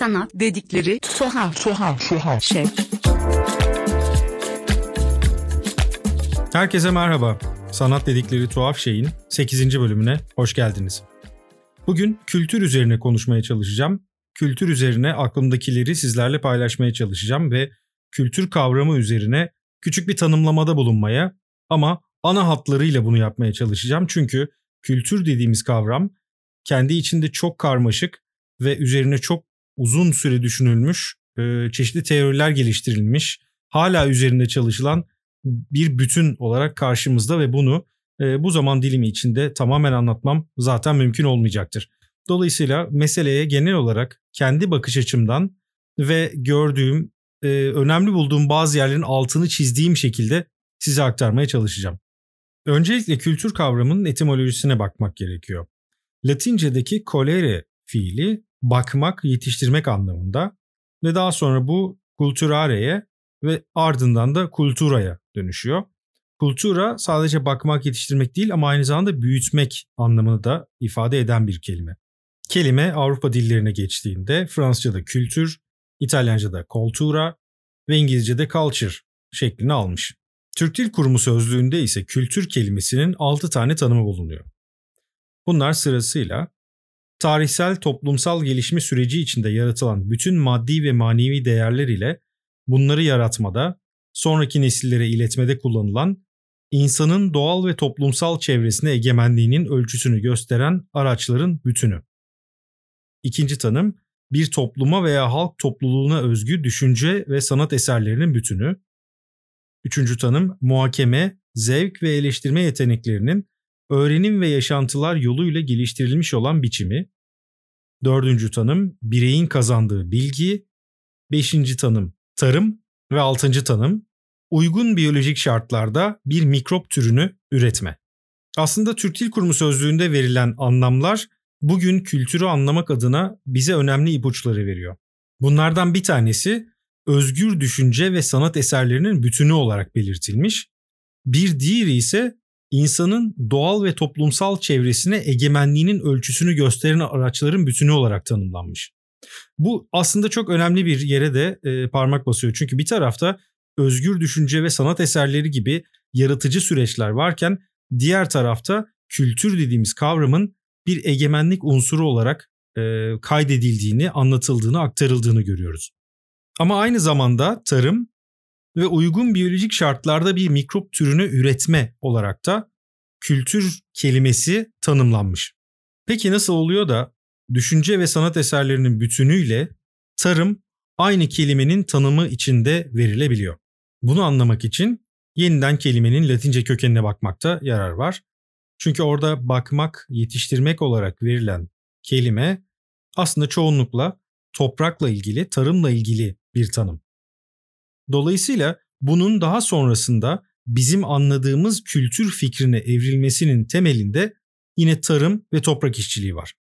Sanat dedikleri tuhaf tuhaf tuhaf şey. Herkese merhaba. Sanat dedikleri tuhaf şeyin 8. bölümüne hoş geldiniz. Bugün kültür üzerine konuşmaya çalışacağım. Kültür üzerine aklımdakileri sizlerle paylaşmaya çalışacağım ve kültür kavramı üzerine küçük bir tanımlamada bulunmaya ama ana hatlarıyla bunu yapmaya çalışacağım. Çünkü kültür dediğimiz kavram kendi içinde çok karmaşık ve üzerine çok uzun süre düşünülmüş, e, çeşitli teoriler geliştirilmiş, hala üzerinde çalışılan bir bütün olarak karşımızda ve bunu e, bu zaman dilimi içinde tamamen anlatmam zaten mümkün olmayacaktır. Dolayısıyla meseleye genel olarak kendi bakış açımdan ve gördüğüm, e, önemli bulduğum bazı yerlerin altını çizdiğim şekilde size aktarmaya çalışacağım. Öncelikle kültür kavramının etimolojisine bakmak gerekiyor. Latince'deki colere fiili bakmak, yetiştirmek anlamında ve daha sonra bu culturare'ye ve ardından da kulturaya dönüşüyor. Kultura sadece bakmak, yetiştirmek değil ama aynı zamanda büyütmek anlamını da ifade eden bir kelime. Kelime Avrupa dillerine geçtiğinde Fransızca'da kültür, İtalyanca'da kultura ve İngilizce'de culture şeklini almış. Türk Dil Kurumu sözlüğünde ise kültür kelimesinin 6 tane tanımı bulunuyor. Bunlar sırasıyla tarihsel toplumsal gelişme süreci içinde yaratılan bütün maddi ve manevi değerler ile bunları yaratmada, sonraki nesillere iletmede kullanılan insanın doğal ve toplumsal çevresine egemenliğinin ölçüsünü gösteren araçların bütünü. İkinci tanım, bir topluma veya halk topluluğuna özgü düşünce ve sanat eserlerinin bütünü. Üçüncü tanım, muhakeme, zevk ve eleştirme yeteneklerinin öğrenim ve yaşantılar yoluyla geliştirilmiş olan biçimi. Dördüncü tanım bireyin kazandığı bilgi. Beşinci tanım tarım ve altıncı tanım uygun biyolojik şartlarda bir mikrop türünü üretme. Aslında Türk Dil Kurumu sözlüğünde verilen anlamlar bugün kültürü anlamak adına bize önemli ipuçları veriyor. Bunlardan bir tanesi özgür düşünce ve sanat eserlerinin bütünü olarak belirtilmiş. Bir diğeri ise insanın doğal ve toplumsal çevresine egemenliğinin ölçüsünü gösteren araçların bütünü olarak tanımlanmış. Bu aslında çok önemli bir yere de e, parmak basıyor. Çünkü bir tarafta özgür düşünce ve sanat eserleri gibi yaratıcı süreçler varken diğer tarafta kültür dediğimiz kavramın bir egemenlik unsuru olarak e, kaydedildiğini, anlatıldığını, aktarıldığını görüyoruz. Ama aynı zamanda tarım ve uygun biyolojik şartlarda bir mikrop türünü üretme olarak da kültür kelimesi tanımlanmış. Peki nasıl oluyor da düşünce ve sanat eserlerinin bütünüyle tarım aynı kelimenin tanımı içinde verilebiliyor? Bunu anlamak için yeniden kelimenin Latince kökenine bakmakta yarar var. Çünkü orada bakmak, yetiştirmek olarak verilen kelime aslında çoğunlukla toprakla ilgili, tarımla ilgili bir tanım. Dolayısıyla bunun daha sonrasında bizim anladığımız kültür fikrine evrilmesinin temelinde yine tarım ve toprak işçiliği var.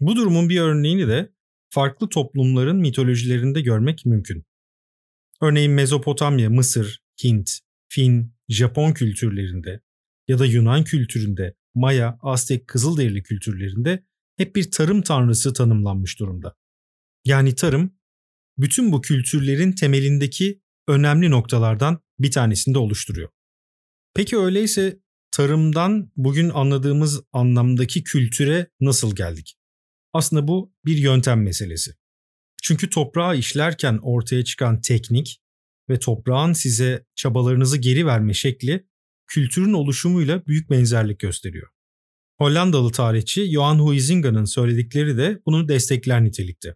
Bu durumun bir örneğini de farklı toplumların mitolojilerinde görmek mümkün. Örneğin Mezopotamya, Mısır, Hint, Fin, Japon kültürlerinde ya da Yunan kültüründe, Maya, Aztek, Kızılderili kültürlerinde hep bir tarım tanrısı tanımlanmış durumda. Yani tarım bütün bu kültürlerin temelindeki önemli noktalardan bir tanesini de oluşturuyor. Peki öyleyse tarımdan bugün anladığımız anlamdaki kültüre nasıl geldik? Aslında bu bir yöntem meselesi. Çünkü toprağı işlerken ortaya çıkan teknik ve toprağın size çabalarınızı geri verme şekli kültürün oluşumuyla büyük benzerlik gösteriyor. Hollandalı tarihçi Johan Huizinga'nın söyledikleri de bunu destekler nitelikte.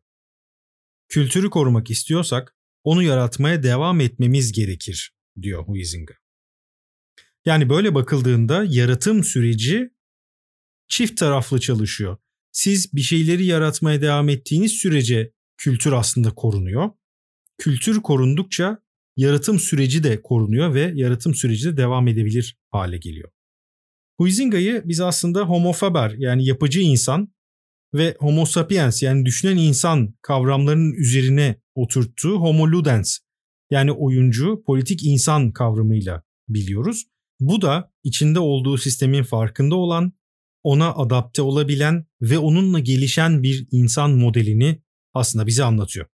Kültürü korumak istiyorsak onu yaratmaya devam etmemiz gerekir diyor Huizinga. Yani böyle bakıldığında yaratım süreci çift taraflı çalışıyor. Siz bir şeyleri yaratmaya devam ettiğiniz sürece kültür aslında korunuyor. Kültür korundukça yaratım süreci de korunuyor ve yaratım süreci de devam edebilir hale geliyor. Huizinga'yı biz aslında homo faber yani yapıcı insan ve homo sapiens yani düşünen insan kavramlarının üzerine oturttuğu homo ludens yani oyuncu, politik insan kavramıyla biliyoruz. Bu da içinde olduğu sistemin farkında olan, ona adapte olabilen ve onunla gelişen bir insan modelini aslında bize anlatıyor.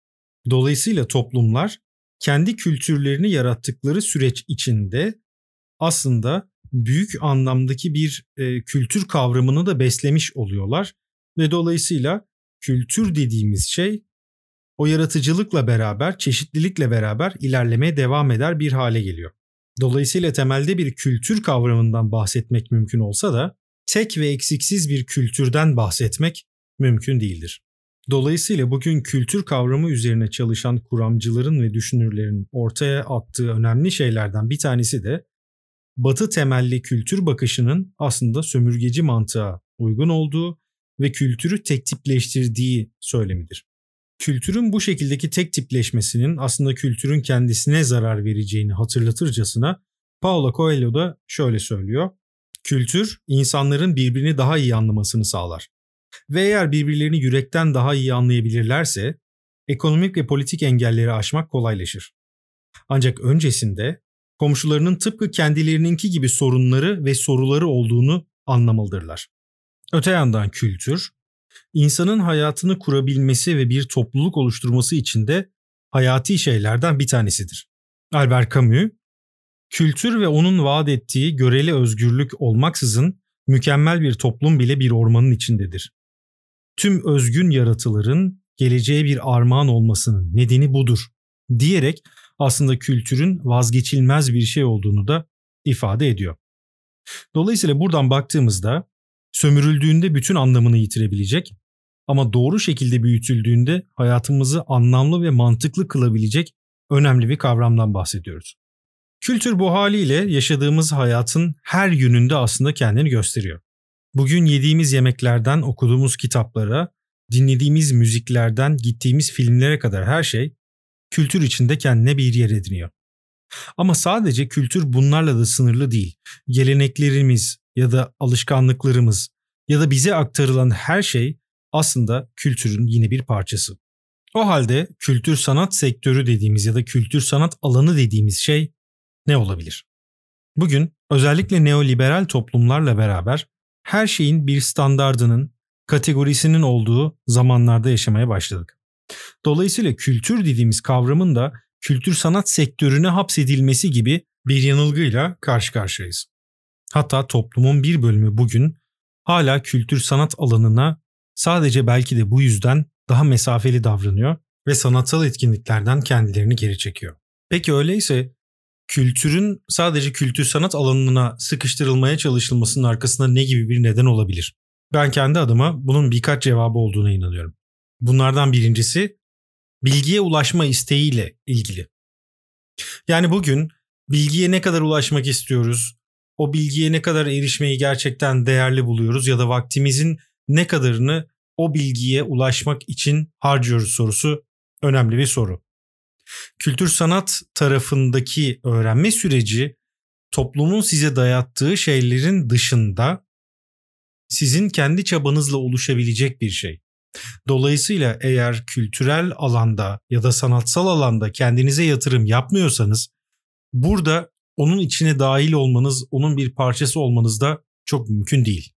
Dolayısıyla toplumlar kendi kültürlerini yarattıkları süreç içinde aslında büyük anlamdaki bir e, kültür kavramını da beslemiş oluyorlar ve dolayısıyla kültür dediğimiz şey o yaratıcılıkla beraber, çeşitlilikle beraber ilerlemeye devam eder bir hale geliyor. Dolayısıyla temelde bir kültür kavramından bahsetmek mümkün olsa da tek ve eksiksiz bir kültürden bahsetmek mümkün değildir. Dolayısıyla bugün kültür kavramı üzerine çalışan kuramcıların ve düşünürlerin ortaya attığı önemli şeylerden bir tanesi de Batı temelli kültür bakışının aslında sömürgeci mantığa uygun olduğu ve kültürü tek tipleştirdiği söylemidir. Kültürün bu şekildeki tek tipleşmesinin aslında kültürün kendisine zarar vereceğini hatırlatırcasına Paulo Coelho da şöyle söylüyor. Kültür insanların birbirini daha iyi anlamasını sağlar. Ve eğer birbirlerini yürekten daha iyi anlayabilirlerse ekonomik ve politik engelleri aşmak kolaylaşır. Ancak öncesinde komşularının tıpkı kendilerininki gibi sorunları ve soruları olduğunu anlamalıdırlar. Öte yandan kültür, insanın hayatını kurabilmesi ve bir topluluk oluşturması için de hayati şeylerden bir tanesidir. Albert Camus, kültür ve onun vaat ettiği göreli özgürlük olmaksızın mükemmel bir toplum bile bir ormanın içindedir. Tüm özgün yaratıların geleceğe bir armağan olmasının nedeni budur diyerek aslında kültürün vazgeçilmez bir şey olduğunu da ifade ediyor. Dolayısıyla buradan baktığımızda sömürüldüğünde bütün anlamını yitirebilecek ama doğru şekilde büyütüldüğünde hayatımızı anlamlı ve mantıklı kılabilecek önemli bir kavramdan bahsediyoruz. Kültür bu haliyle yaşadığımız hayatın her yönünde aslında kendini gösteriyor. Bugün yediğimiz yemeklerden okuduğumuz kitaplara, dinlediğimiz müziklerden gittiğimiz filmlere kadar her şey kültür içinde kendine bir yer ediniyor. Ama sadece kültür bunlarla da sınırlı değil. Geleneklerimiz ya da alışkanlıklarımız ya da bize aktarılan her şey aslında kültürün yine bir parçası. O halde kültür sanat sektörü dediğimiz ya da kültür sanat alanı dediğimiz şey ne olabilir? Bugün özellikle neoliberal toplumlarla beraber her şeyin bir standardının, kategorisinin olduğu zamanlarda yaşamaya başladık. Dolayısıyla kültür dediğimiz kavramın da kültür sanat sektörüne hapsedilmesi gibi bir yanılgıyla karşı karşıyayız. Hatta toplumun bir bölümü bugün hala kültür sanat alanına sadece belki de bu yüzden daha mesafeli davranıyor ve sanatsal etkinliklerden kendilerini geri çekiyor. Peki öyleyse kültürün sadece kültür sanat alanına sıkıştırılmaya çalışılmasının arkasında ne gibi bir neden olabilir? Ben kendi adıma bunun birkaç cevabı olduğuna inanıyorum. Bunlardan birincisi bilgiye ulaşma isteğiyle ilgili. Yani bugün bilgiye ne kadar ulaşmak istiyoruz? O bilgiye ne kadar erişmeyi gerçekten değerli buluyoruz ya da vaktimizin ne kadarını o bilgiye ulaşmak için harcıyoruz sorusu önemli bir soru. Kültür sanat tarafındaki öğrenme süreci toplumun size dayattığı şeylerin dışında sizin kendi çabanızla oluşabilecek bir şey. Dolayısıyla eğer kültürel alanda ya da sanatsal alanda kendinize yatırım yapmıyorsanız burada onun içine dahil olmanız, onun bir parçası olmanız da çok mümkün değil.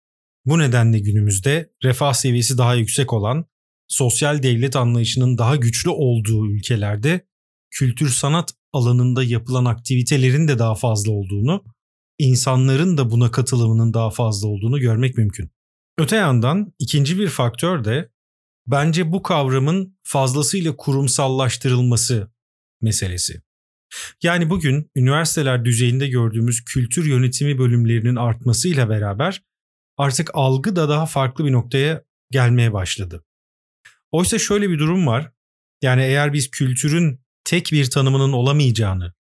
Bu nedenle günümüzde refah seviyesi daha yüksek olan, sosyal devlet anlayışının daha güçlü olduğu ülkelerde kültür sanat alanında yapılan aktivitelerin de daha fazla olduğunu, insanların da buna katılımının daha fazla olduğunu görmek mümkün. Öte yandan ikinci bir faktör de bence bu kavramın fazlasıyla kurumsallaştırılması meselesi. Yani bugün üniversiteler düzeyinde gördüğümüz kültür yönetimi bölümlerinin artmasıyla beraber artık algı da daha farklı bir noktaya gelmeye başladı. Oysa şöyle bir durum var. Yani eğer biz kültürün tek bir tanımının olamayacağını,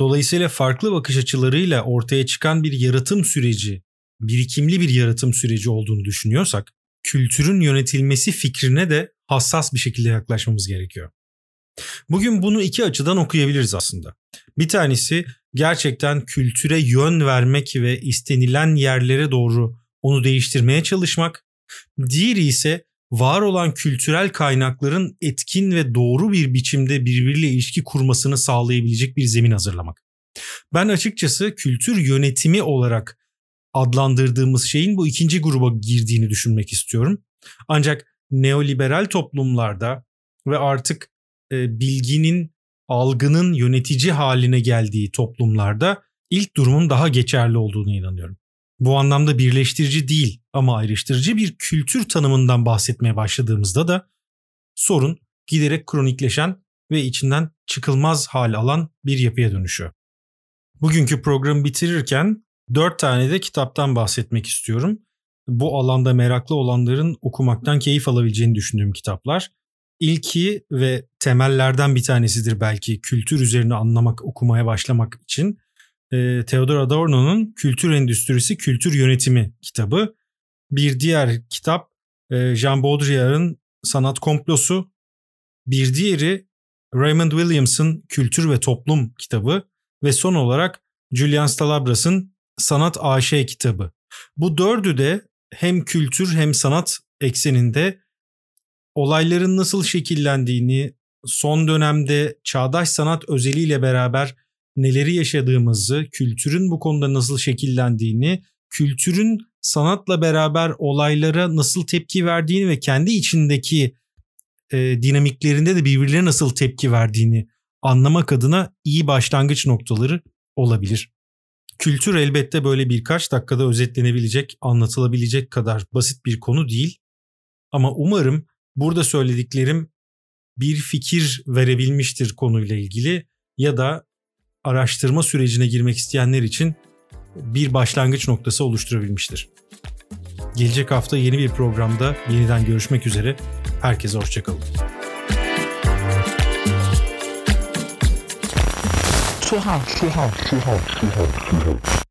dolayısıyla farklı bakış açılarıyla ortaya çıkan bir yaratım süreci, birikimli bir yaratım süreci olduğunu düşünüyorsak, kültürün yönetilmesi fikrine de hassas bir şekilde yaklaşmamız gerekiyor. Bugün bunu iki açıdan okuyabiliriz aslında. Bir tanesi gerçekten kültüre yön vermek ve istenilen yerlere doğru onu değiştirmeye çalışmak. Diğeri ise var olan kültürel kaynakların etkin ve doğru bir biçimde birbiriyle ilişki kurmasını sağlayabilecek bir zemin hazırlamak. Ben açıkçası kültür yönetimi olarak adlandırdığımız şeyin bu ikinci gruba girdiğini düşünmek istiyorum. Ancak neoliberal toplumlarda ve artık e, bilginin, algının yönetici haline geldiği toplumlarda ilk durumun daha geçerli olduğunu inanıyorum. Bu anlamda birleştirici değil ama ayrıştırıcı bir kültür tanımından bahsetmeye başladığımızda da sorun giderek kronikleşen ve içinden çıkılmaz hal alan bir yapıya dönüşüyor. Bugünkü programı bitirirken dört tane de kitaptan bahsetmek istiyorum. Bu alanda meraklı olanların okumaktan keyif alabileceğini düşündüğüm kitaplar. İlki ve temellerden bir tanesidir belki kültür üzerine anlamak, okumaya başlamak için. E, Theodor Adorno'nun Kültür Endüstrisi, Kültür Yönetimi kitabı. Bir diğer kitap e, Jean Baudrillard'ın Sanat Komplosu. Bir diğeri Raymond Williams'ın Kültür ve Toplum kitabı ve son olarak Julian Stalabras'ın Sanat AŞ kitabı. Bu dördü de hem kültür hem sanat ekseninde olayların nasıl şekillendiğini, son dönemde çağdaş sanat özeliyle beraber neleri yaşadığımızı, kültürün bu konuda nasıl şekillendiğini, kültürün sanatla beraber olaylara nasıl tepki verdiğini ve kendi içindeki e, dinamiklerinde de birbirlerine nasıl tepki verdiğini anlamak adına iyi başlangıç noktaları olabilir. Kültür elbette böyle birkaç dakikada özetlenebilecek, anlatılabilecek kadar basit bir konu değil. Ama umarım burada söylediklerim bir fikir verebilmiştir konuyla ilgili ya da araştırma sürecine girmek isteyenler için bir başlangıç noktası oluşturabilmiştir. Gelecek hafta yeni bir programda yeniden görüşmek üzere. Herkese hoşçakalın. Tuhaf, tuhaf, tuhaf, tuhaf, tuhaf.